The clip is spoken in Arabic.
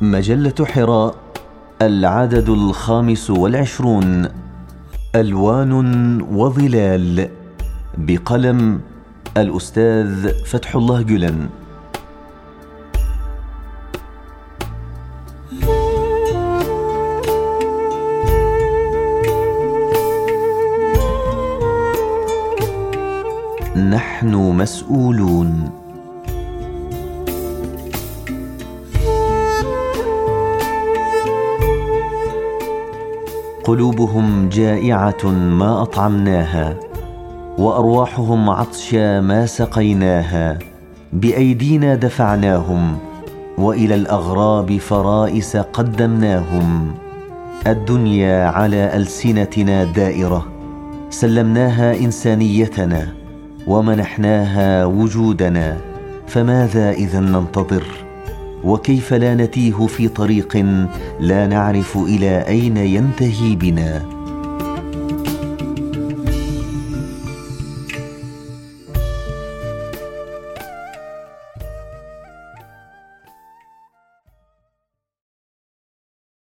مجلة حراء العدد الخامس والعشرون ألوان وظلال بقلم الأستاذ فتح الله جلن. نحن مسؤولون. قلوبهم جائعة ما أطعمناها وأرواحهم عطشا ما سقيناها بأيدينا دفعناهم وإلى الأغراب فرائس قدمناهم. الدنيا على ألسنتنا دائرة سلمناها إنسانيتنا ومنحناها وجودنا فماذا إذا ننتظر؟ وكيف لا نتيه في طريق لا نعرف إلى أين ينتهي بنا.